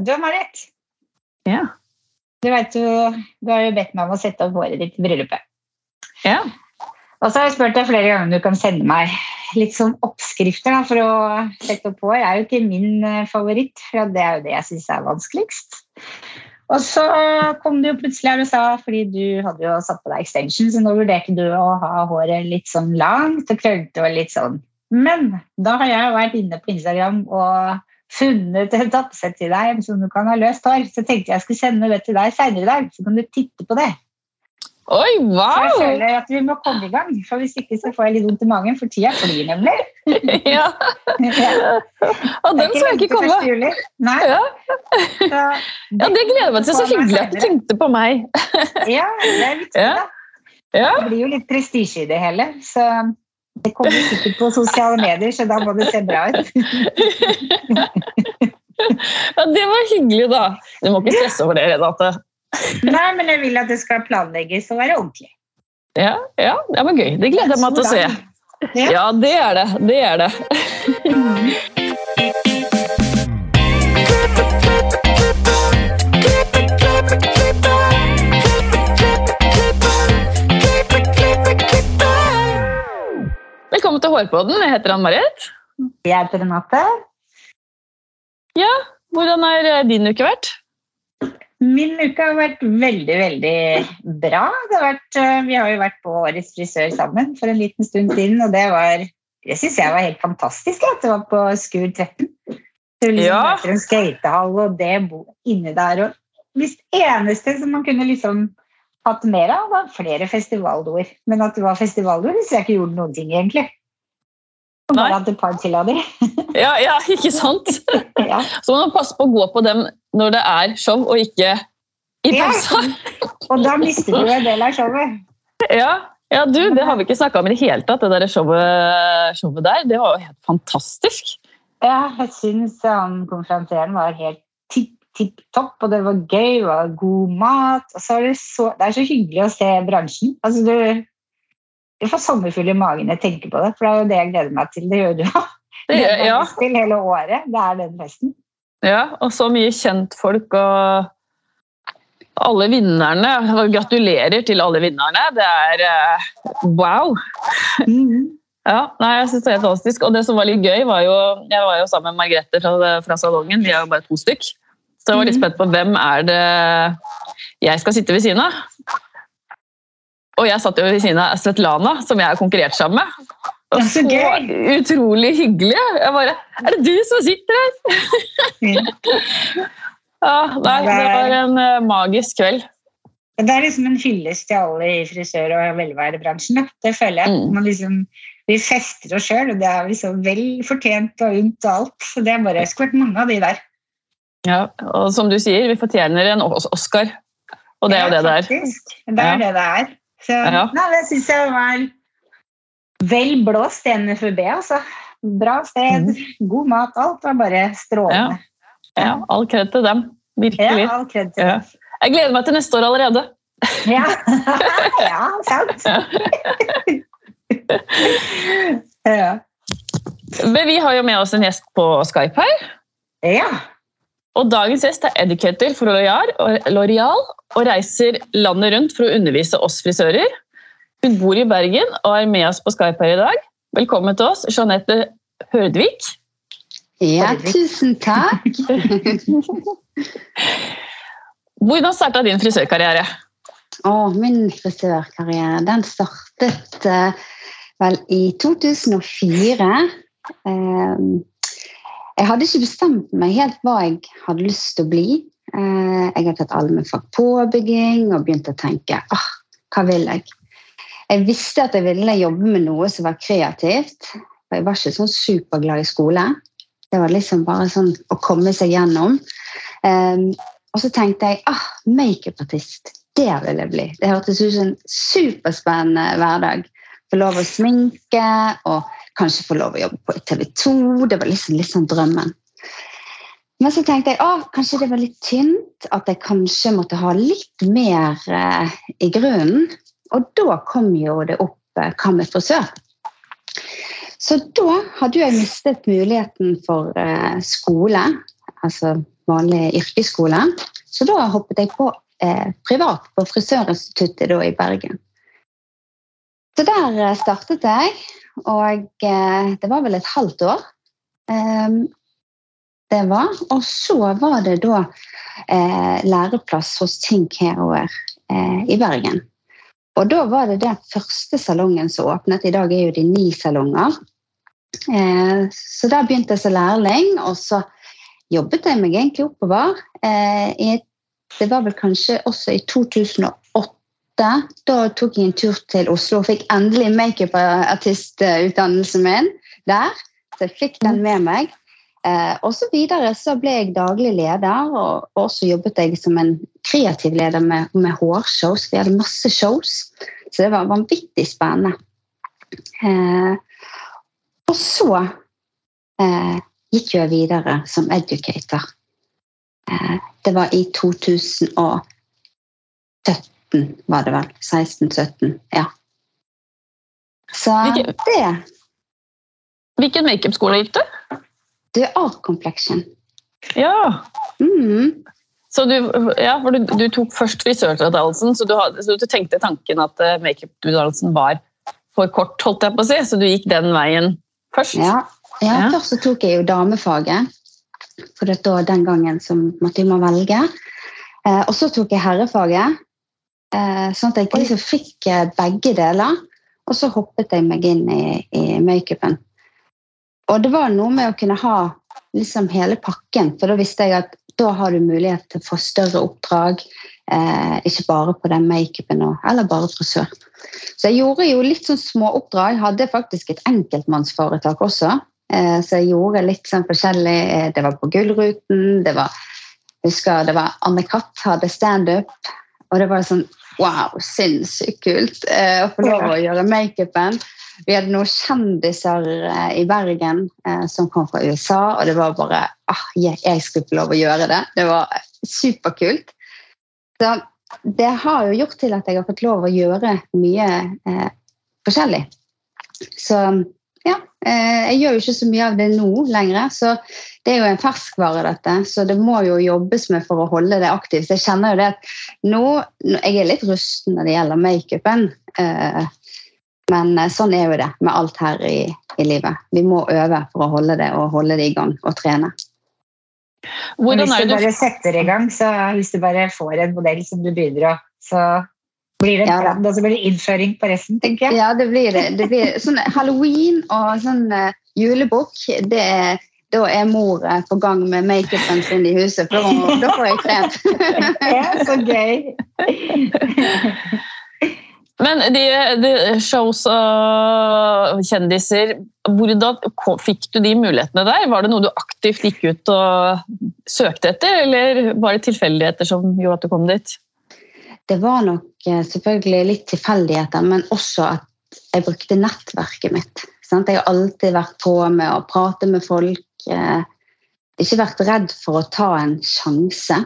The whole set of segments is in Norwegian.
Du, Marit. Ja. Du vet jo, du har jo bedt meg om å sette opp håret ditt i bryllupet. ja. Og så har jeg spurt deg flere ganger om du kan sende meg litt sånn oppskrifter da, for å sette opp hår. Det er jo ikke min eh, favoritt, for det er jo det jeg syns er vanskeligst. Og så kom du jo plutselig her og sa, fordi du hadde jo satt på deg extension, så nå vurderte du å ha håret litt sånn langt og krøllete og litt sånn. Men da har jeg jo vært inne på Instagram og funnet et oppsett til deg som du kan ha løst hår. Så tenkte jeg jeg skulle sende det til deg senere i dag, så kan du titte på det. Oi, wow! Så jeg føler at vi må komme i gang, for hvis ikke så får jeg litt vondt i magen, for tida flyr nemlig. Ja. Ja. Og den så jeg ikke komme. Nei, Ja. så, ja, det gleder jeg meg til. Så hyggelig at du tenkte på meg. Ja, det er viktig, Ja. da. Det blir jo litt prestisje i det hele, så det kommer sikkert på sosiale medier, så da må det se bra ut. ja, det var hyggelig, da. Du må ikke stresse over det, Renate. Nei, men jeg vil at det skal planlegges og være ordentlig. Ja, ja, det var gøy. Det gleder jeg meg til å se. Ja. Det er det. Det er det. Hårpodden. Jeg heter Ann-Marit. Jeg heter Renate. Ja, hvordan har eh, din uke vært? Min uke har vært veldig, veldig bra. Det har vært, eh, vi har jo vært på Årets frisør sammen for en liten stund siden, og det var det syns jeg var helt fantastisk. At det var på Skur 13. Du liksom Ja. møter en skatehall, og det inni der. Og hvis eneste som man kunne liksom hatt mer av, var flere festivalord. Men at det var festivalord, syns jeg ikke gjorde noen ting, egentlig. Og. Bare hatt et par til av de. Ja, ja, ikke sant? ja. Så må passe på å gå på dem når det er show, og ikke i pausa. Ja. Og da mister du en del av showet. Ja, ja du, det har vi ikke snakka om i det hele tatt, det der showet, showet der. Det var jo helt fantastisk. Ja, jeg syns han konferansieren var helt tipp, tipp topp, og det var gøy, var god mat. Og så er det, så, det er så hyggelig å se bransjen. Altså, du, du får sommerfugl i magen jeg tenker på det, for det er jo det jeg gleder meg til. Det gjør du jo. Ja, til hele året. Det er den festen. ja, og så mye kjentfolk og alle vinnerne. Gratulerer til alle vinnerne. Det er uh, wow. Ja, nei, jeg synes det er fantastisk. Og det som var litt gøy, var jo Jeg var jo sammen med Margrethe fra, fra salongen, vi er jo bare to stykk. Så jeg var litt spent på hvem er det jeg skal sitte ved siden av. Og jeg satt jo ved siden av Svetlana, som jeg har konkurrert sammen med. Og så så utrolig hyggelig. Jeg bare Er det du som sitter her? Ja, nei, det var en eh, magisk kveld. Det er liksom en hyllest til alle i frisør- og velværebransjen. Det føler jeg. Mm. Man liksom, vi fester oss sjøl, og det er liksom vel fortjent og unt og alt. Så det er bare, skulle vært mange av de der. Ja, og som du sier, vi fortjener en Oscar. Og det er jo det det er. Det er det det er. Så, Ja. nei, det syns jeg var vel blåst i NFUB, altså. Bra sted, god mat, alt var bare strålende. Ja, all kred til dem. Virkelig. Ja, all kred til Ja. dem. Jeg gleder meg til neste år allerede. Ja, ja sant. ja. Men vi har jo med oss en gjest på Skype her. ja. Og dagens gjest er educator for L'Oreal og reiser landet rundt for å undervise oss frisører. Hun bor i Bergen og er med oss på Skype her i dag. Velkommen til oss, Jeanette Hørdvik. Ja, tusen takk. Hvordan starta din frisørkarriere? Å, min frisørkarriere den startet eh, vel i 2004. Eh, jeg hadde ikke bestemt meg helt hva jeg hadde lyst til å bli. Eh, jeg hadde tatt allmennfag påbygging og begynte å tenke ah, hva vil jeg? Jeg visste at jeg ville jobbe med noe som var kreativt. og Jeg var ikke sånn superglad i skole. Det var liksom bare sånn å komme seg gjennom. Eh, og så tenkte jeg ah, makeupartist, det vil jeg bli. Det hørtes ut som en superspennende hverdag. Få lov å sminke og kanskje få lov å jobbe på TV 2. Det var liksom, liksom drømmen. Men så tenkte jeg at kanskje det var litt tynt, at jeg kanskje måtte ha litt mer eh, i grunnen. Og da kom jo det opp eh, hva med frisør. Så da hadde jeg mistet muligheten for eh, skole, altså vanlig yrkesskole. Så da hoppet jeg på eh, privat på Frisørinstituttet i Bergen. Så der eh, startet jeg, og eh, det var vel et halvt år. Eh, det var. Og så var det da eh, læreplass hos Think Hair eh, i Bergen. Og da var det den første salongen som åpnet. I dag er jo de ni salonger. Så der begynte jeg som lærling, og så jobbet jeg meg egentlig oppover. Det var vel kanskje også i 2008. Da tok jeg en tur til Oslo og fikk endelig makeupartistutdannelsen min der. Så jeg fikk den med meg. Eh, og så videre så ble jeg daglig leder, og så jobbet jeg som en kreativ leder med, med hårshows. Vi hadde masse shows, så det var vanvittig spennende. Eh, og så eh, gikk jeg videre som educator. Eh, det var i 2017, var det vel. 16-17, ja. Så Hvilke, det Hvilken makeupskole gikk du? Du Art Complexion. Ja. Mm. Så du, ja, for du, du tok først frisørutdannelsen, så, så, du tenkte tanken at uh, makeuputdannelsen var for kort, holdt jeg på å si, så du gikk den veien først? Ja, ja, ja. først så tok jeg jo damefaget. For det var den gangen som måtte man velge. Eh, og så tok jeg herrefaget. Eh, sånn at jeg liksom fikk eh, begge deler. Og så hoppet jeg meg inn i, i makeupen. Og det var noe med å kunne ha liksom hele pakken, for da visste jeg at da har du mulighet til å få større oppdrag. Eh, ikke bare på den makeupen eller bare frisør. Så jeg gjorde jo litt sånn småoppdrag. Jeg hadde faktisk et enkeltmannsforetak også. Eh, så jeg gjorde litt sånn forskjellig. Eh, det var på Gullruten, det var husker det var Anne Katt hadde standup. Og det var sånn wow, sinnssykt kult eh, å få lov å gjøre makeupen. Vi hadde noen kjendiser eh, i Bergen eh, som kom fra USA, og det var bare ah, Jeg skulle få lov å gjøre det. Det var superkult. Så det har jo gjort til at jeg har fått lov å gjøre mye eh, forskjellig. Så ja, eh, jeg gjør jo ikke så mye av det nå lenger. Så det er jo en ferskvare, dette. Så det må jo jobbes med for å holde det aktivt. Så jeg kjenner jo det at nå Jeg er litt rusten når det gjelder makeupen. Eh, men eh, sånn er jo det med alt her i, i, livet. Vi må øve for å holde det og holde det i gang og trene. Hvordan hvis du bare setter i gang, så hvis du bare får en modell som du begynner å så blir det ja, og så blir det innføring på resten, tenker jeg. Ja, det blir det. det blir, sånn Halloween og sånn uh, julebukk, det er da er mor eh, på gang med makeupen sin i huset, for da, da får jeg trent. ja, så gøy. Men de, de shows og kjendiser, hvordan fikk du de mulighetene der? Var det noe du aktivt gikk ut og søkte etter, eller var det tilfeldigheter som gjorde at du kom dit? Det var nok eh, selvfølgelig litt tilfeldigheter, men også at jeg brukte nettverket mitt. Jeg har alltid vært på med å prate med folk. Eh, ikke vært redd for å ta en sjanse.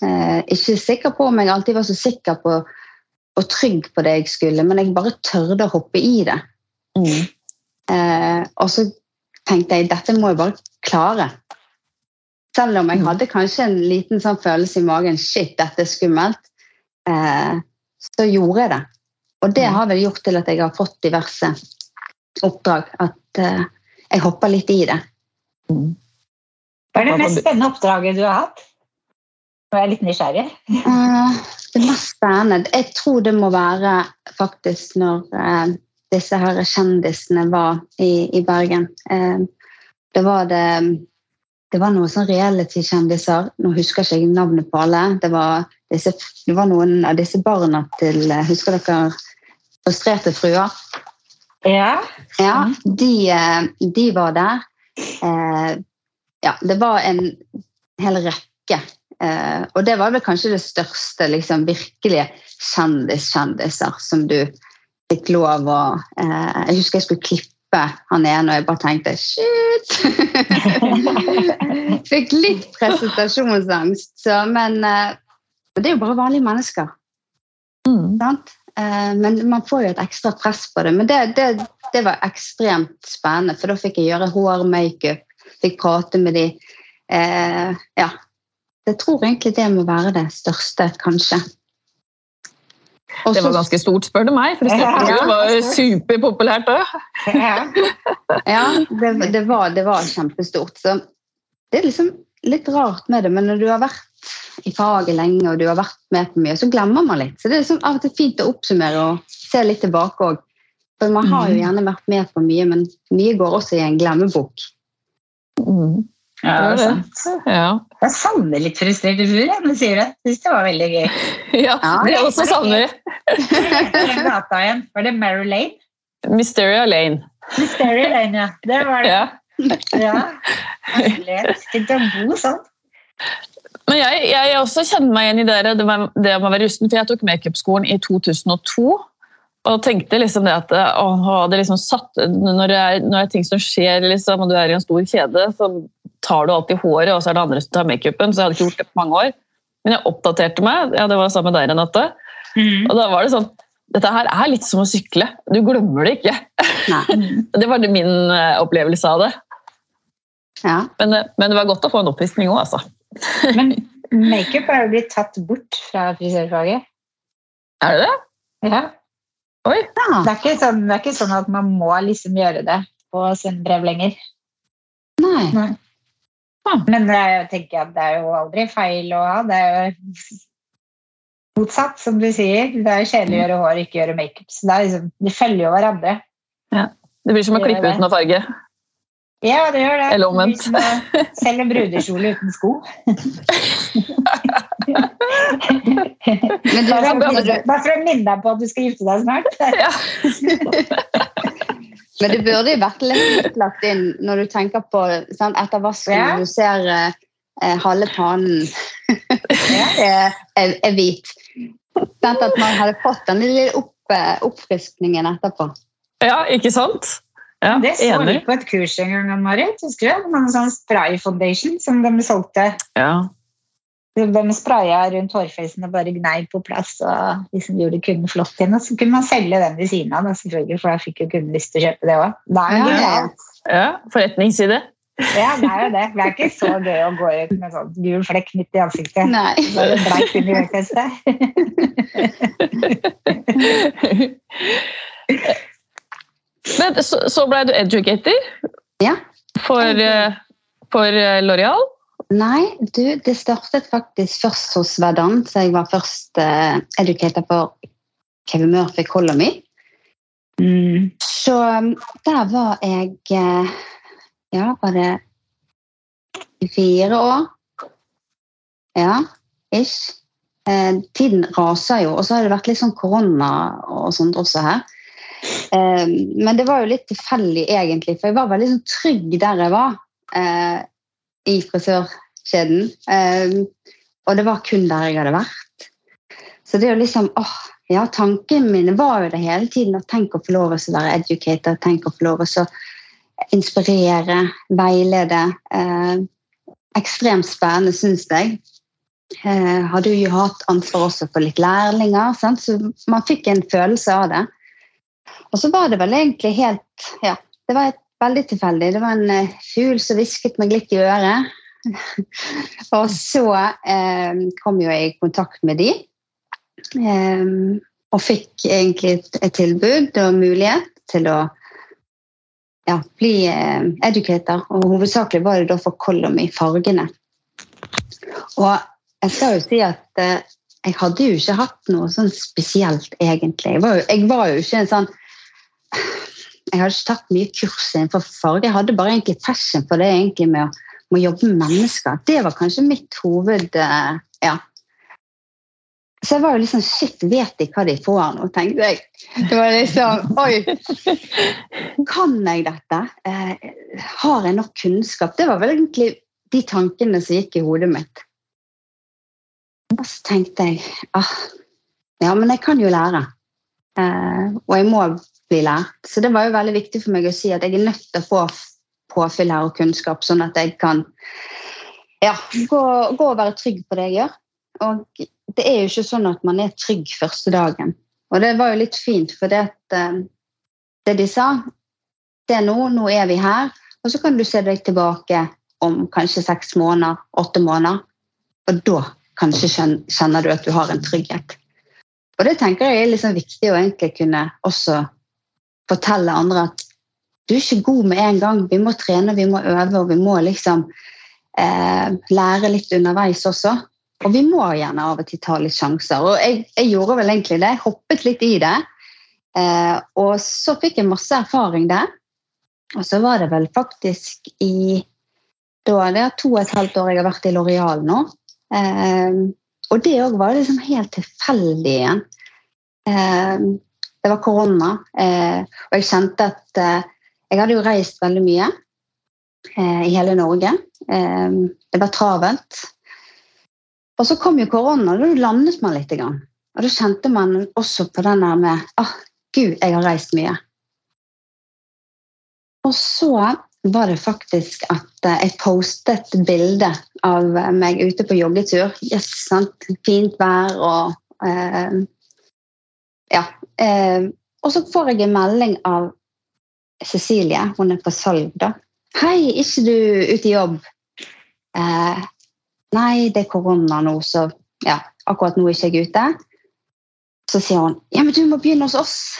Eh, ikke sikker på om jeg alltid var så sikker på og trygg på det jeg skulle, men jeg bare tørde å hoppe i det. Mm. Eh, og så tenkte jeg dette må jeg bare klare. Selv om jeg mm. hadde kanskje en liten sånn følelse i magen shit, dette er skummelt, eh, så gjorde jeg det. Og det mm. har vel gjort til at jeg har fått diverse oppdrag. At eh, jeg hopper litt i det. Mm. Hva er det mest spennende oppdraget du har hatt? Nå er jeg litt nysgjerrig. eh, det mest spennende Jeg tror det må være faktisk når uh, disse her kjendisene var i, i Bergen. Uh, det var det det var noen sånn reality-kjendiser. Nå husker jeg ikke navnet på alle. Det var, disse, det var, noen av disse barna til Husker dere Frustrerte fruer? Ja. ja de, de var der. ja, det var en hel rekke Eh, og det var vel kanskje det største liksom, virkelige kjendis-kjendiser som du fikk lov å eh, Jeg husker jeg skulle klippe han ene, og jeg bare tenkte shit! fikk litt presentasjonsangst, så, men eh, det er jo bare vanlige mennesker. Mm. Eh, men man får jo et ekstra press på det. Men det, det, det var ekstremt spennende, for da fikk jeg gjøre hår, makeup, fikk prate med de. Eh, ja, jeg tror egentlig det må være det største, kanskje. Også, det var ganske stort, spør du meg. For det var superpopulært da. Ja det, det, var, det, var, kjempestort. Så det er liksom litt rart med det, men når du har vært i faget lenge og du har vært med på mye, så glemmer man litt. Så det er liksom av og til fint å oppsummere og se litt tilbake òg. For man har jo mm. gjerne vært med på mye, men mye går også i en glemmebok. Mm. Ja, det er sant. Ja. Jeg savner litt frustrerte fruer når du sier det. Syns det var veldig gøy. Ja, det er også savner. gata igjen? Var det Mary Lane? Mysteria Lane. Mysteria Lane, ja. Det var det. Ja. ja. Å bo sånn. Men jeg, jeg, også kjenner meg igjen i dere, det, med, det med å være rusten. For jeg tok makeupskolen i 2002. Og tenkte liksom det at å, det liksom satt, når, det er, når det er ting som skjer, liksom, og du er i en stor kjede, så tar du alltid håret, og så er det andre som tar makeupen. Så jeg hadde ikke gjort det på mange år. Men jeg oppdaterte meg. ja, Det var sammen med deg, Renate. Mm. Og da var det sånn Dette her er litt som å sykle. Du glemmer det ikke. det var min eh, opplevelse av det. Ja. Men, eh, men, det var godt å få en oppvisning òg, altså. men makeup er jo blitt tatt bort fra frisørfaget. Er det det? Ja. Oi. Ja. Det, er sånn, det, er ikke sånn, at man må liksom gjøre det på brev lenger. Nei. Nei. Ja. Men jeg tenker at det er jo aldri feil å ha. Det er jo motsatt, som du sier. Det er jo kjedelig å gjøre hår, ikke gjøre makeup. Så det liksom, de følger jo hverandre. Ja. Det blir som å klippe ut noe farge. Ja, det gjør det. Eller omvendt. Selv en brudekjole uten sko. Men du, bare, bare for å minne deg på at du skal gifte deg snart. Ja. Men det burde jo vært litt lagt inn når du tenker på sant, etter vasken ja. du ser eh, halve pannen er, er, hvit. Sånn at man hadde fått den lille opp, eh, oppfriskningen etterpå. Ja, ikke sant? Ja, det så vi på et kurs en gang, Marit. Husker du? En sånn spray foundation som de solgte. Ja. De spraya rundt hårføysene og bare gnei på plass og liksom gjorde kunden flott igjen. Og så kunne man selge den ved siden av, selvfølgelig, for da fikk jo kunden lyst til å kjøpe det òg. Ja, ja. Forretningside. Ja, det er jo det. Det er ikke så gøy å gå ut med sånn gul flekk midt i ansiktet. Nei. Så det bleik under øyefestet. Men så, så ble du educator ja. for, eh, for eh, Loreal. Nei, du, det startet faktisk først hos Verdant. Så jeg var først uh, educator for Kevin Murphy Colony. Mm. Så um, der var jeg Ja, var det fire år? Ja, ish. Eh, tiden raser jo, og så har det vært litt sånn korona og sånt også her. Uh, men det var jo litt tilfeldig, egentlig, for jeg var veldig sånn trygg der jeg var i frisørkjeden. Um, og det var kun der jeg hadde vært. Så det er jo liksom åh, ja, Tankene mine var jo det hele tiden at tenk å få lov til å være educator, tenk å få lov til å inspirere, veilede. Eh, ekstremt spennende, syns jeg. Eh, hadde jo hatt ansvar også for litt lærlinger, sant? så man fikk en følelse av det. Og så var det vel egentlig helt Ja, det var veldig tilfeldig. Det var en uh, fugl som hvisket meg litt i øret. og så eh, kom jo jeg i kontakt med de, Eh, og fikk egentlig et, et, tilbud og mulighet til å ja, bli eh, educator. Og hovedsakelig var det da for Colum i fargene. Og jeg skal jo si at jeg hadde jo ikke hatt noe sånn spesielt, egentlig. Jeg var jo, jeg var jo ikke en sånn jeg hadde ikke tatt mye kurs innenfor farge. Jeg hadde bare egentlig passion for det egentlig med å, med å jobbe med mennesker. Det var kanskje mitt hoved... Eh, ja. Så jeg var jo liksom Shit, vet de hva de får nå, tenkte jeg. Det var liksom Oi! Kan jeg dette? Eh, har jeg nok kunnskap? Det var vel egentlig de tankene som gikk i hodet mitt. Og så tenkte jeg ah, ja, men jeg kan jo lære. Eh, og jeg må bli lært. Så det var jo veldig viktig for meg å si at jeg er nødt til å få påfyll her og kunnskap, sånn at jeg kan ja, gå, gå, og være trygg på det jeg gjør. Og det er jo ikke sånn at man er trygg første dagen. Og det var jo litt fint, for det, at, eh, det de sa Det er nå, nå er vi her, og så kan du se deg tilbake om kanskje seks måneder, åtte måneder. og da kanskje kjenner du at du har en trygghet. Og det tenker jeg er liksom viktig å egentlig kunne også fortelle andre at du er ikke god med en gang. Vi må trene, vi må øve, og vi må liksom eh, lære litt underveis også. Og vi må gjerne av og til ta litt sjanser. Og jeg, jeg gjorde vel egentlig det. Jeg hoppet litt i det. Eh, og så fikk jeg masse erfaring der. Og så var det vel faktisk i da det er to og et halvt år jeg har vært i Loreal nå. Eh, og det òg var liksom helt tilfeldig igjen. Eh, det var korona, eh, og jeg kjente at eh, jeg hadde jo reist veldig mye eh, i hele Norge. Eh, det var travelt. Og så kom jo korona, og da landet man litt. Og da kjente man også på den der med ah, Gud, jeg har reist mye. Og så var det faktisk at eh, jeg postet bilde av meg ute på joggetur. Yes, sant? Fint vær og eh, Ja. Eh, og så får jeg en melding av Cecilie, hun er på salg, da. 'Hei, er ikke du ute i jobb?' Eh, 'Nei, det er korona nå, så ja, akkurat nå er ikke jeg ute.' Så sier hun 'Ja, men du må begynne hos oss.'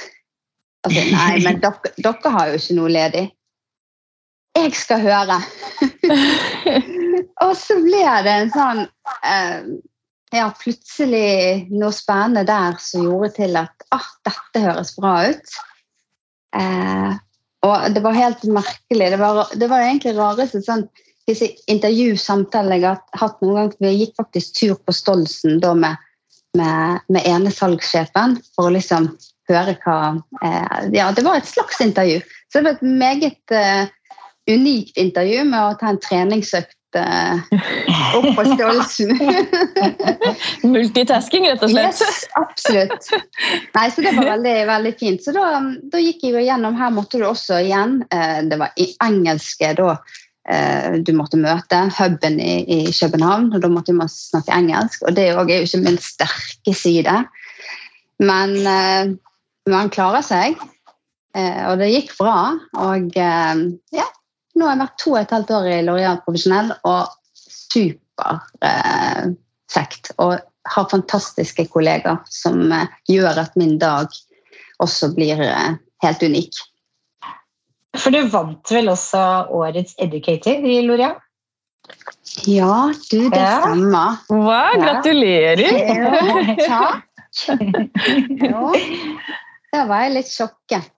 Altså, Nei, men dere, dere har jo ikke noe ledig. Jeg skal høre. og så ble det en sånn eh, Ja, plutselig noe spennende der som gjorde til at ah, dette høres bra ut. Eh, og det var helt merkelig. Det var, det var egentlig rareste sånn, disse intervjusamtalene jeg har hatt noen gang. Vi gikk faktisk tur på Stolsen da med, med, med ene salgssjefen for å liksom høre hva eh, Ja, det var et slags intervju. Så det var et meget eh, unikt intervju med å ta en treningsøkt uh, opp på størrelsen. Multitasking, rett og slett. Yes, absolutt. Nei, så Det var veldig, veldig fint. Så da, da, gikk jeg jo gjennom Her måtte du også igjen uh, Det var i engelske da uh, du måtte møte. Huben i, i, København. og Da måtte man snakke engelsk. Og det er jo ikke min sterke side. Men man klarer seg. og det gikk bra. Og ja, nå har jeg vært to og et halvt år i Loreal profesjonell og superkjekt. Eh, og har fantastiske kollegaer som eh, gjør at min dag også blir eh, helt unik. For du vant vel også årets Educator i Loreal? Ja, du, det ja. stemmer. Wow, gratulerer! Ja, takk. Ja. Da var jeg litt sjokket.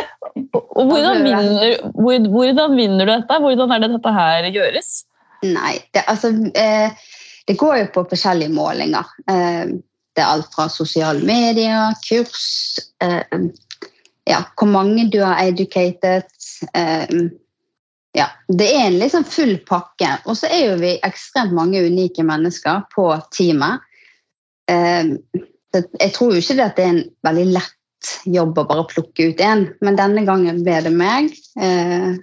Og hvordan vinner, hvordan vinner, du dette? Hvordan er det dette her gjøres? Nei, det, altså, eh, det går jo på forskjellige målinger. Eh, det er alt fra sosiale medier, kurs eh, ja, Hvor mange du har educated. Eh, ja, det er en liksom full pakke. Og så er jo vi ekstremt mange unike mennesker på teamet. Jeg tror jo ikke at det er en veldig lett jobb å bare plukke ut én, men denne gangen ble det meg. Eh,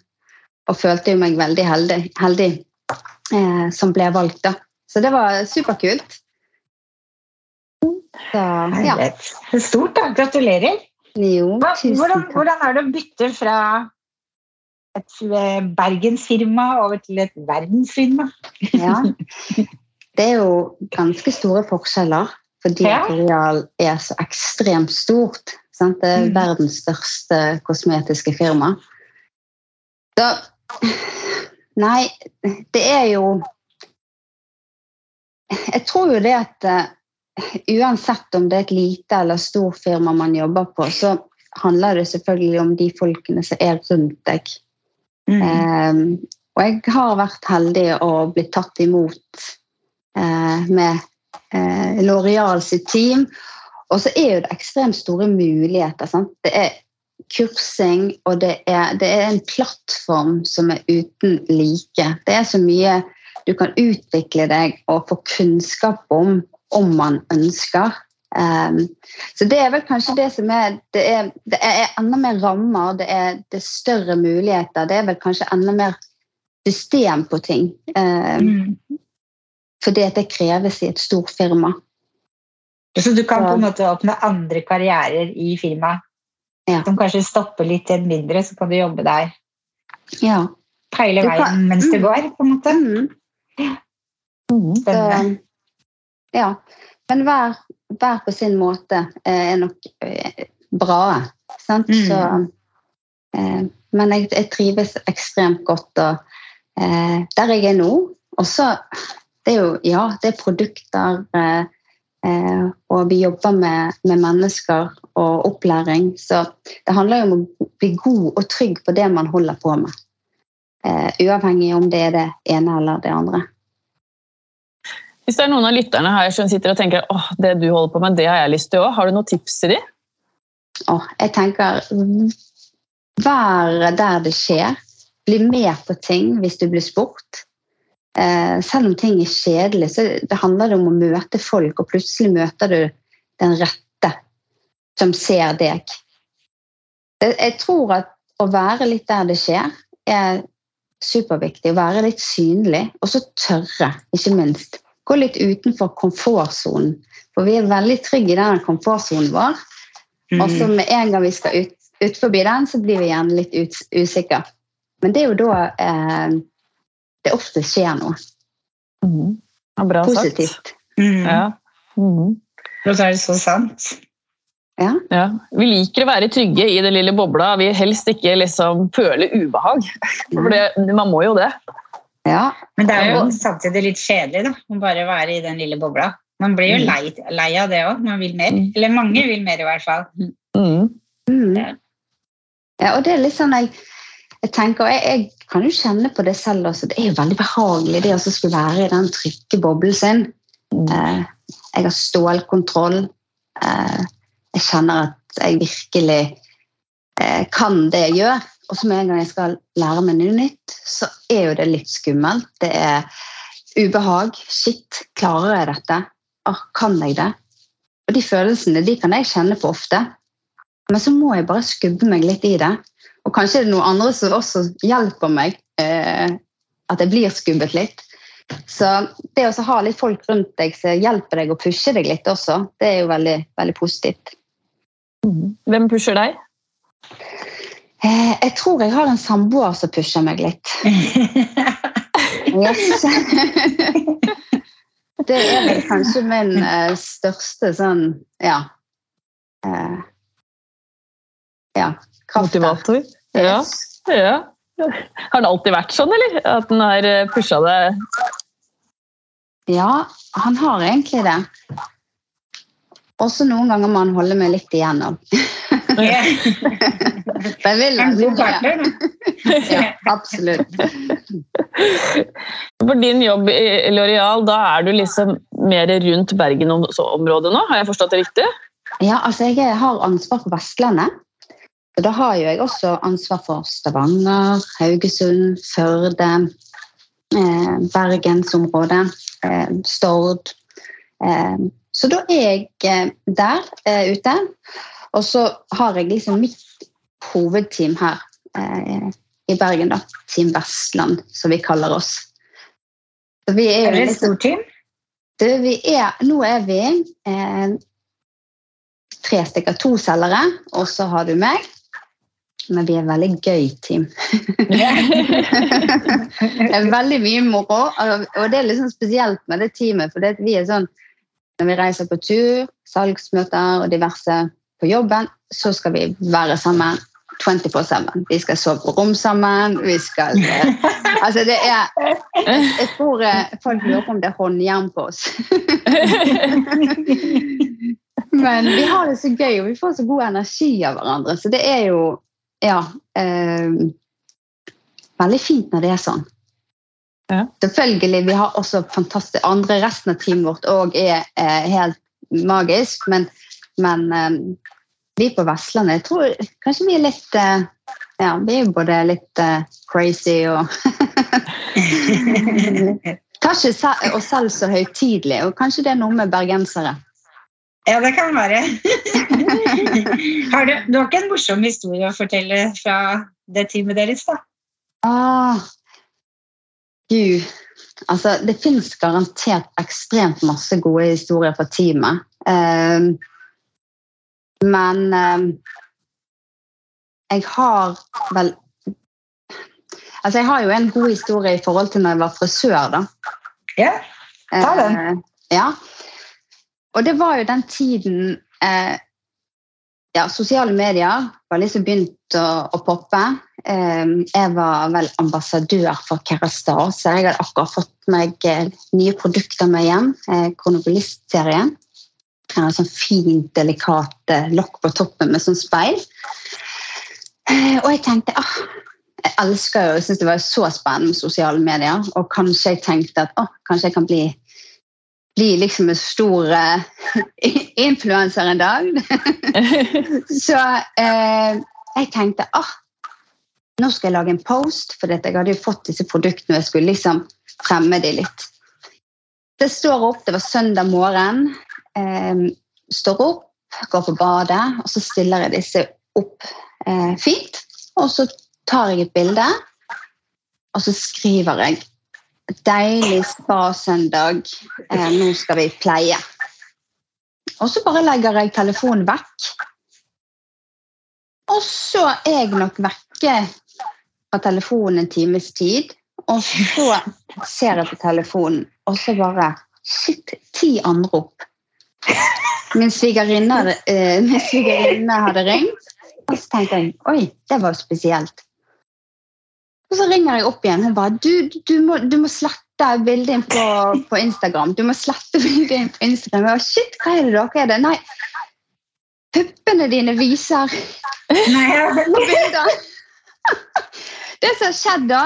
og følte jo meg veldig heldig, heldig eh, som ble valgt, da. Så det var superkult. Så, ja. Stort, da. Gratulerer. Jo, hvordan, hvordan er det å bytte fra et eh, bergensfirma over til et verdensfirma? ja. Det er jo ganske store forskjeller fordi ja. Real er så ekstremt stort. Sant? Det er mm. verdens største kosmetiske firma. Da Nei, det er jo Jeg tror jo det at uh, uansett om det er et lite eller stort firma man jobber på, så handler det selvfølgelig om de folkene som er rundt deg. Mm. Um, og jeg har vært heldig og blitt tatt imot uh, med uh, L'Oreal sitt team. Og så er jo det ekstremt store muligheter. Sant? Det er kursing, og det er, det er, en plattform som er uten like. Det er så mye du kan utvikle deg og få kunnskap om om man ønsker. Um, så det er vel kanskje det som er Det er, det er enda mer rammer, det er, det er, større muligheter. Det er vel kanskje enda mer system på ting. Um, mm. Fordi det kreves i et stort firma. Så du kan på en måte åpne andre karrierer i firmaet ja. som kanskje stopper litt til en mindre, så kan du jobbe der ja. hele veien mens det mm. går, på en måte. Mm. Mm. Så, ja. Men hver, hver, på sin måte er nok eh, bra. Sant? Mm. Så, eh, men jeg, jeg, trives ekstremt godt og, eh, der jeg er nå. Og så Det er jo Ja, det er produkter, eh, eh, og vi jobber med, med, mennesker og opplæring. Så det handler jo om å bli god og trygg på det man holder på med. Eh, uavhengig om det er det ene eller det andre. Hvis det er noen av lytterne her som sitter og tenker åh, det du holder på med, det har jeg lyst til òg, har du noen tips til dem? Åh, jeg tenker vær der det skjer. Bli med på ting hvis du blir spurt. Eh, selv om ting er kjedelig, så det handler det om å møte folk, og plutselig møter du den rette som ser deg. Jeg tror at å være litt der det skjer, er superviktig. Å være litt synlig, og så tørre, ikke minst gå litt utenfor komfortsonen. For vi er veldig trygge i den komfortsonen vår. Mm. Og så med en gang vi skal ut, ut forbi den, så blir vi gjerne litt usikre. Men det er jo da eh, det ofte skjer noe. Mm. Ja, bra Positivt. sagt. Mm. Ja. Mm. Og så er det så sant. Ja. ja. Vi liker å være trygge i den lille bobla. Vi helst ikke liksom føler ubehag. For det, man må jo det. Ja. Men det er jo samtidig litt kjedelig da, å bare være i den lille bobla. Man blir jo mm. lei, lei av det òg. Man vil mer. Mm. Eller mange vil mer, i hvert fall. Mm. Mm. Ja, og det er litt sånn jeg, jeg tenker, jeg, jeg, kan jo kjenne på det selv også. Det er jo veldig behagelig det å skulle være i den trygge boblen sin. Mm. Eh, jeg har stålkontroll. Eh, jeg kjenner at jeg virkelig eh, kan det jeg gjør. Og så med en gang jeg skal lære meg noe nytt, så er jo det litt skummelt. Det er ubehag. Shit, klarer jeg dette? Ah, kan jeg det? Og de følelsene de kan jeg kjenne på ofte. Men så må jeg bare skubbe meg litt i det. Og kanskje er det noen andre som også hjelper meg. Eh, at jeg blir skubbet litt. Så det å ha litt folk rundt deg som hjelper deg og pusher deg litt også, det er jo veldig, veldig positivt. Hvem pusher deg? Eh, jeg tror jeg har en samboer som pusher meg litt. Yes. Det er vel kanskje min uh, største sånn ja. Uh, ja. Kraft. Motivator? Ja. ja. Har det alltid vært sånn, eller? At den har pusha det? Ja, han har egentlig det. Også noen ganger må han holde meg litt igjennom. Det vil en god partner, ja, absolutt. For din jobb i Loreal, da er du liksom mer rundt Bergen-området nå? Har jeg forstått det riktig? Ja, altså jeg har ansvar for Vestlandet. Da har jo jeg også ansvar for Stavanger, Haugesund, Førde, eh, bergensområdet, eh, Stord. Eh, så da er jeg eh, der ute. Og så har jeg liksom mitt hovedteam her i Bergen, da. Team Vestland, som vi kaller oss. Så vi er, er det et stort team? Du, vi er, nå er vi eh, tre stykker. To selgere, og så har du meg. Men vi er et veldig gøy team. det er veldig mye moro, og det er liksom spesielt med det teamet. For det vi er sånn når vi reiser på tur, salgsmøter og diverse på jobben, så skal vi være sammen 24-7. Vi skal sove på rom sammen. Vi skal eh, Altså, det er Jeg tror eh, folk lurer på om det er håndjern på oss. Men vi har det så gøy, og vi får så god energi av hverandre. Så det er jo Ja. Eh, veldig fint når det er sånn. Ja. Selvfølgelig, Vi har også fantastisk andre Resten av teamet vårt òg er eh, helt magisk, men, men eh, vi på Vestlandet jeg tror kanskje vi er litt eh, Ja, vi er jo både litt crazy og Tar ikke oss selv så høytidelig, og kanskje det er noe med bergensere. Ja, det kan være. har du, du, har ikke en morsom historie å fortelle fra det teamet deres, da? Ah, Gud. Altså, det fins garantert ekstremt masse gode historier fra teamet. Um, men um, jeg har vel Altså, jeg har jo en god historie i forhold til når jeg var frisør, da. Ja, ta den. Uh, ja. Og det var jo den tiden eh, ja, sosiale medier var liksom begynt å, å poppe. Eh, jeg var vel ambassadør for Kerastase. Jeg hadde akkurat fått meg eh, nye produkter med hjem. Eh, Kronobilist-serien. En sånn fint, delikat eh, lokk på toppen med sånn speil. Eh, og jeg tenkte ah, jeg elsker jo, jeg synes det var så spennende med sosiale medier. Og kanskje jeg tenkte at ah, kanskje jeg kan bli bli liksom en stor uh, influenser en dag. så uh, jeg tenkte ah, nå skal jeg lage en post, for jeg hadde jo fått disse produktene og jeg skulle liksom fremme de litt. Det står opp, det var søndag morgen. Um, står opp, går på badet, og så stiller jeg disse opp uh, fint. Og så tar jeg et bilde, og så skriver jeg deilig spa-søndag. Eh, nå skal vi pleie. Og så bare legger jeg telefonen vekk. Og så er jeg nok vekke fra telefonen en times tid. Og så ser jeg på telefonen, og så bare Shit, ti anrop. Min svigerinne, eh, hadde ringt. Og så tenkte jeg oi, det var spesielt. Og så ringer jeg opp igjen. Hun bare du, du, må, du må slette bildet på, på, Instagram. Du må slette bildet på Instagram. Jeg bare, Shit, hva er det dere er det? Nei, puppene dine viser Nei, bilder. Det som har skjedd da,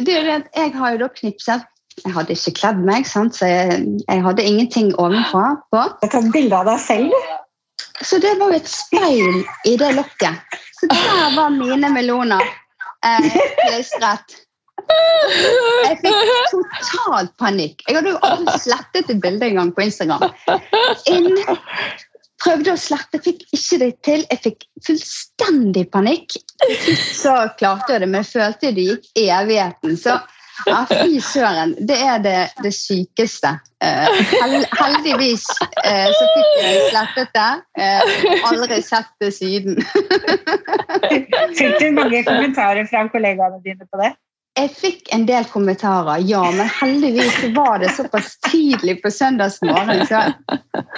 det er at jeg har jo da knipset jeg hadde ikke kledd meg, sant? så jeg, jeg, hadde ingenting ovenfra. på. Du tatt bilde av deg selv? Så det var jo et speil i det lokket. Så der var mine meloner klistret. Eh, jeg fikk totalt panikk. Jeg hadde jo aldri slettet et bilde engang på Instagram. Inn, prøvde å slette, fikk ikke det til. Jeg fikk fullstendig panikk. Så klarte jeg det, men jeg følte det gikk evigheten. Så ja, fy søren. Det er det, det sykeste. Uh, heldigvis uh, så fikk jeg slettet det. Uh, aldri sett det siden. fikk du mange kommentarer fra kollegaene dine på det? Jeg fikk en del kommentarer, ja, men heldigvis var det såpass tidlig på søndagsmorgen, så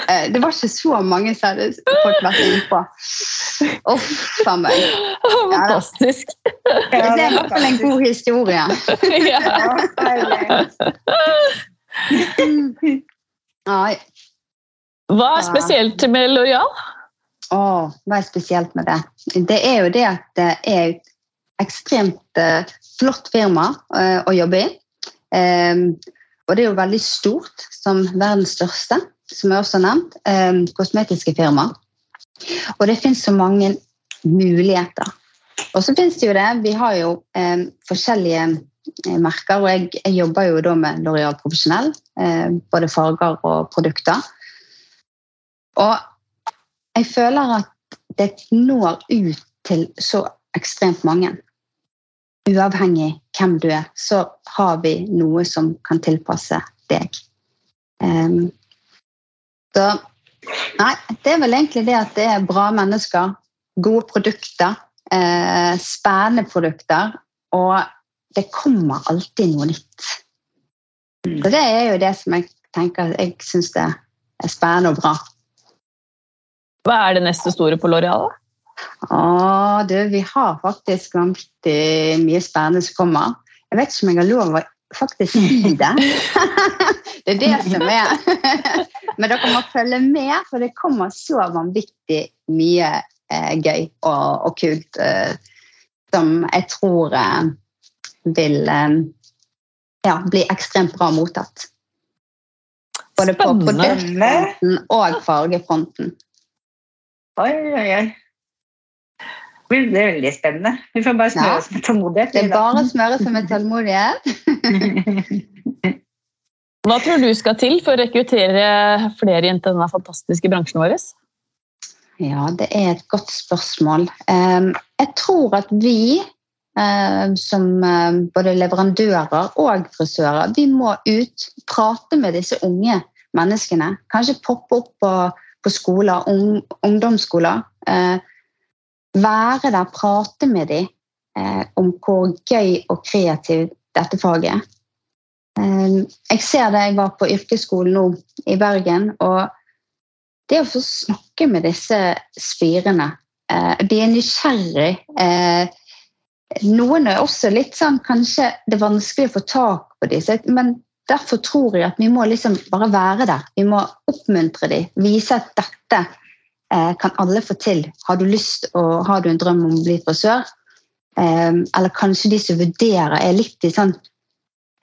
eh, det var ikke så mange som hadde fått vært innpå. Uff a meg. Fantastisk. det er i hvert fall en god historie. Hva er spesielt med Lojal? Å, hva er spesielt med det? Det er jo det at det er ekstremt uh, flott firma uh, å jobbe i. Um, og det er jo veldig stort, som verdens største, som jeg også har nevnt, um, kosmetiske firma. Og det fins så mange muligheter. Og så fins det jo det, vi har jo um, forskjellige merker, og jeg, jeg, jobber jo da med Loreal Profesjonell, både farger og produkter. Og jeg føler at det når ut til så ekstremt mange. Uavhengig hvem du er, så har vi noe som kan tilpasse deg. Um, så Nei, det er vel egentlig det at det er bra mennesker, gode produkter, eh, spennende produkter, og det kommer alltid noe nytt. Så det er jo det som jeg tenker jeg syns er spennende og bra. Hva er det neste store på Loreal? Å, du, vi har faktisk vanvittig mye spennende som kommer. Jeg vet ikke om jeg har lov å faktisk si det. det er det som er. Men dere må følge med, for det kommer så vanvittig mye eh, gøy og, og kult eh, som jeg tror eh, vil eh, ja, bli ekstremt bra mottatt. Både på produktfronten og fargefronten. Oi, oi, oi. Det er veldig spennende. Vi får bare smøre oss med tålmodighet. Det er bare å smøre seg med tålmodighet. Hva tror du skal til for å rekruttere flere inn til denne fantastiske bransjen vår? Ja, det er et godt spørsmål. Jeg tror at vi som både leverandører og frisører, vi må ut, prate med disse unge menneskene. Kanskje poppe opp på på skoler, ungdomsskoler. Eh, være der, prate med dem eh, om hvor gøy og kreativt dette faget er. Jeg ser det jeg var på yrkesskolen nå i Bergen, og det å få snakke med disse spirene De er nysgjerrig. Noen er også litt sånn Kanskje det er vanskelig å få tak på disse, men derfor tror jeg at vi må liksom bare være der. Vi må oppmuntre dem, vise at dette eh, kan alle få til. Har du lyst og har du en drøm om å bli frisør? Eh, eller kanskje de som vurderer, er litt i sånn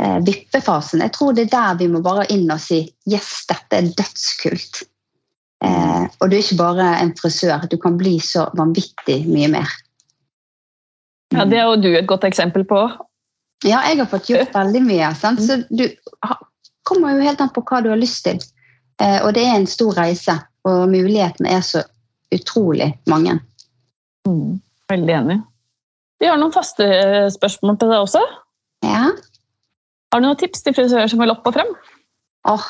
eh, vippefasen. Jeg tror det er der vi må bare inn og si yes, dette er dødskult. Og du er ikke bare en frisør, du kan bli så vanvittig mye mer. Ja, Det er jo du et godt eksempel på. Ja, jeg har fått gjort veldig mye. Sant? Så du kommer jo helt an på hva du har lyst til. Og det er en stor reise, og mulighetene er så utrolig mange. Mm, veldig enig. Vi har noen faste eh, spørsmål til deg også. Ja. Har du noen tips til frisører som vil opp og frem? Åh,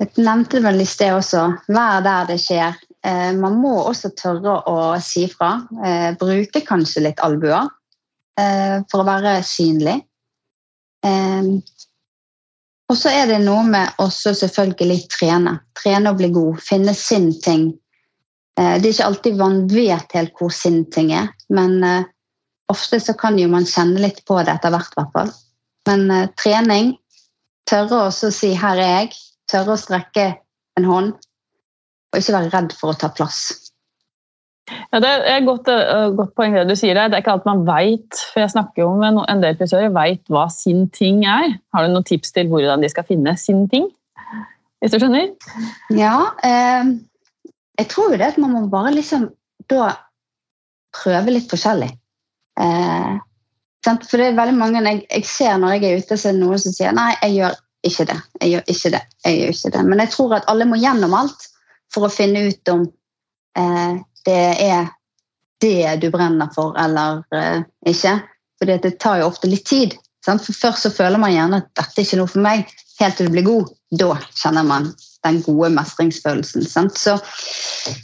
jeg nevnte vel i sted også. Vær der det skjer. Eh, man må også tørre å si fra. Eh, bruke kanskje litt albuer eh, for å være synlig. Eh, og så er det noe med også selvfølgelig trene. Trene og bli god. Finne sin ting. Eh, det er ikke alltid man vet helt hvor sin ting er, men eh, ofte så kan jo man kjenne litt på det etter hvert. hvert Men eh, trening, tørre også å si 'her er jeg', tørre å strekke en hånd, og ikke være redd for å ta plass. Ja, Det er et godt, uh, godt, poeng det du sier. Det er ikke alt man veit. For jeg snakker jo med en del frisører veit hva sin ting er. Har du noen tips til hvordan de skal finne sin ting? Hvis du skjønner? Ja, eh, jeg tror jo det at man må bare liksom da prøve litt forskjellig. Eh, for det er veldig mange jeg, jeg, ser når jeg er ute, så er det noen som sier nei, jeg gjør ikke det. Jeg gjør ikke det. jeg gjør ikke det. Men jeg tror at alle må gjennom alt for å finne ut om eh, det er det du brenner for eller uh, ikke. For det tar jo ofte litt tid. Sant? For Først så føler man gjerne at dette er ikke noe for meg, helt til du blir god. Da kjenner man den gode mestringsfølelsen. Sant? Så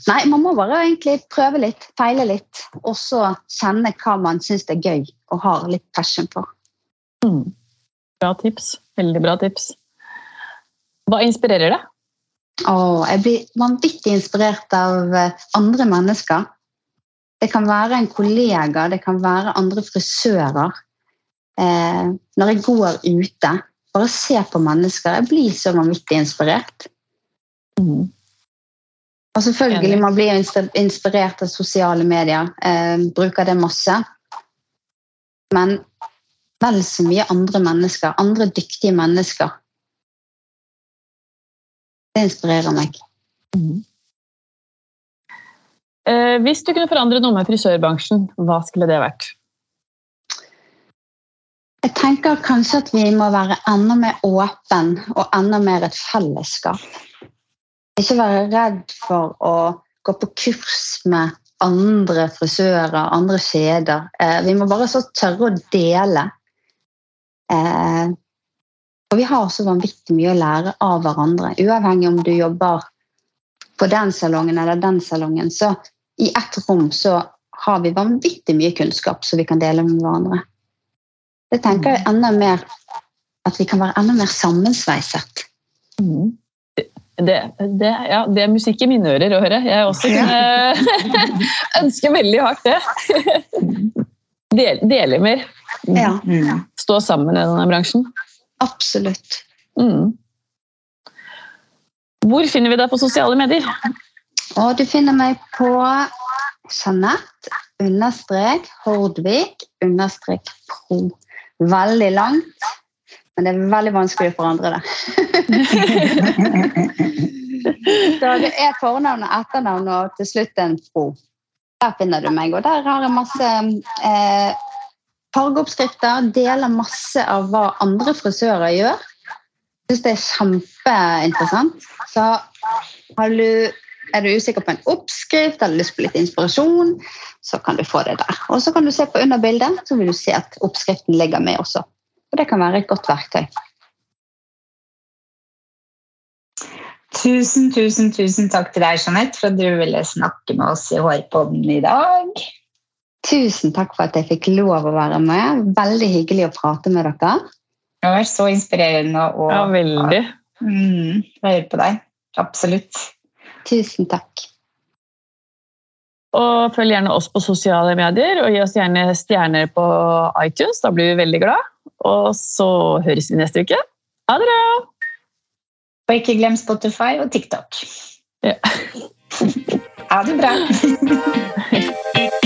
nei, man må bare egentlig prøve litt, feile litt, og så kjenne hva man syns er gøy og har litt passion for. Mm. Bra tips. Veldig bra tips. Hva inspirerer deg? Oh, jeg blir vanvittig inspirert av eh, andre mennesker. Det kan være en kollega, det kan være andre frisører. Eh, når jeg går ute, bare se på mennesker. Jeg blir så vanvittig inspirert. Mm. Og selvfølgelig man blir inspirert av sosiale medier. Eh, bruker det masse. Men vel så mye andre mennesker, andre dyktige mennesker det inspirerer meg. Mm. Eh, hvis du kunne forandre noe med frisørbransjen, hva skulle det vært? Jeg tenker kanskje at vi må være enda mer åpen og enda mer et fellesskap. Ikke være redd for å gå på kurs med andre frisører, andre kjeder. Eh, vi må bare så tørre å dele. Eh, og vi har så vanvittig mye å lære av hverandre, uavhengig om du jobber på den salongen eller den salongen. Så i ett rom så har vi vanvittig mye kunnskap som vi kan dele med hverandre. Det tenker jeg enda mer at vi kan være enda mer sammensveiset. Mm. Det, det, ja, det, er musikk i mine ører å høre. Jeg også kunne ønske veldig hardt det. Del, dele mer. Ja. Stå sammen i denne bransjen. Absolutt. Mm. Hvor finner vi deg på sosiale medier? Og du finner meg på Jeanette understrek Hordvik understrek pro. Veldig langt, men det er veldig vanskelig å forandre det. Så det er fornavn og etternavn og til slutt en pro. Der finner du meg. Og der har jeg masse eh, fargeoppskrifter, deler masse av hva andre frisører gjør. Jeg syns det er kjempeinteressant. Så du, er du usikker på en oppskrift eller lyst på litt inspirasjon, så kan du få det der. Og så kan du se på underbildet, så vil du se at oppskriften ligger med også. Og det kan være et godt verktøy. Tusen, tusen, tusen takk til deg, Jeanette, for at du ville snakke med oss i Hårpodden i dag. Tusen takk for at jeg fikk lov å være med. Veldig hyggelig å prate med dere. Det har vært så inspirerende å, Ja, veldig. mm, å høre på deg. Absolutt. Tusen takk. Og følg gjerne oss på sosiale medier, og gi oss gjerne stjerner på iTunes. Da blir vi veldig glad. Og så høres vi neste uke. Ha det bra! Og ikke glem Spotify og TikTok. Ja. ha det bra.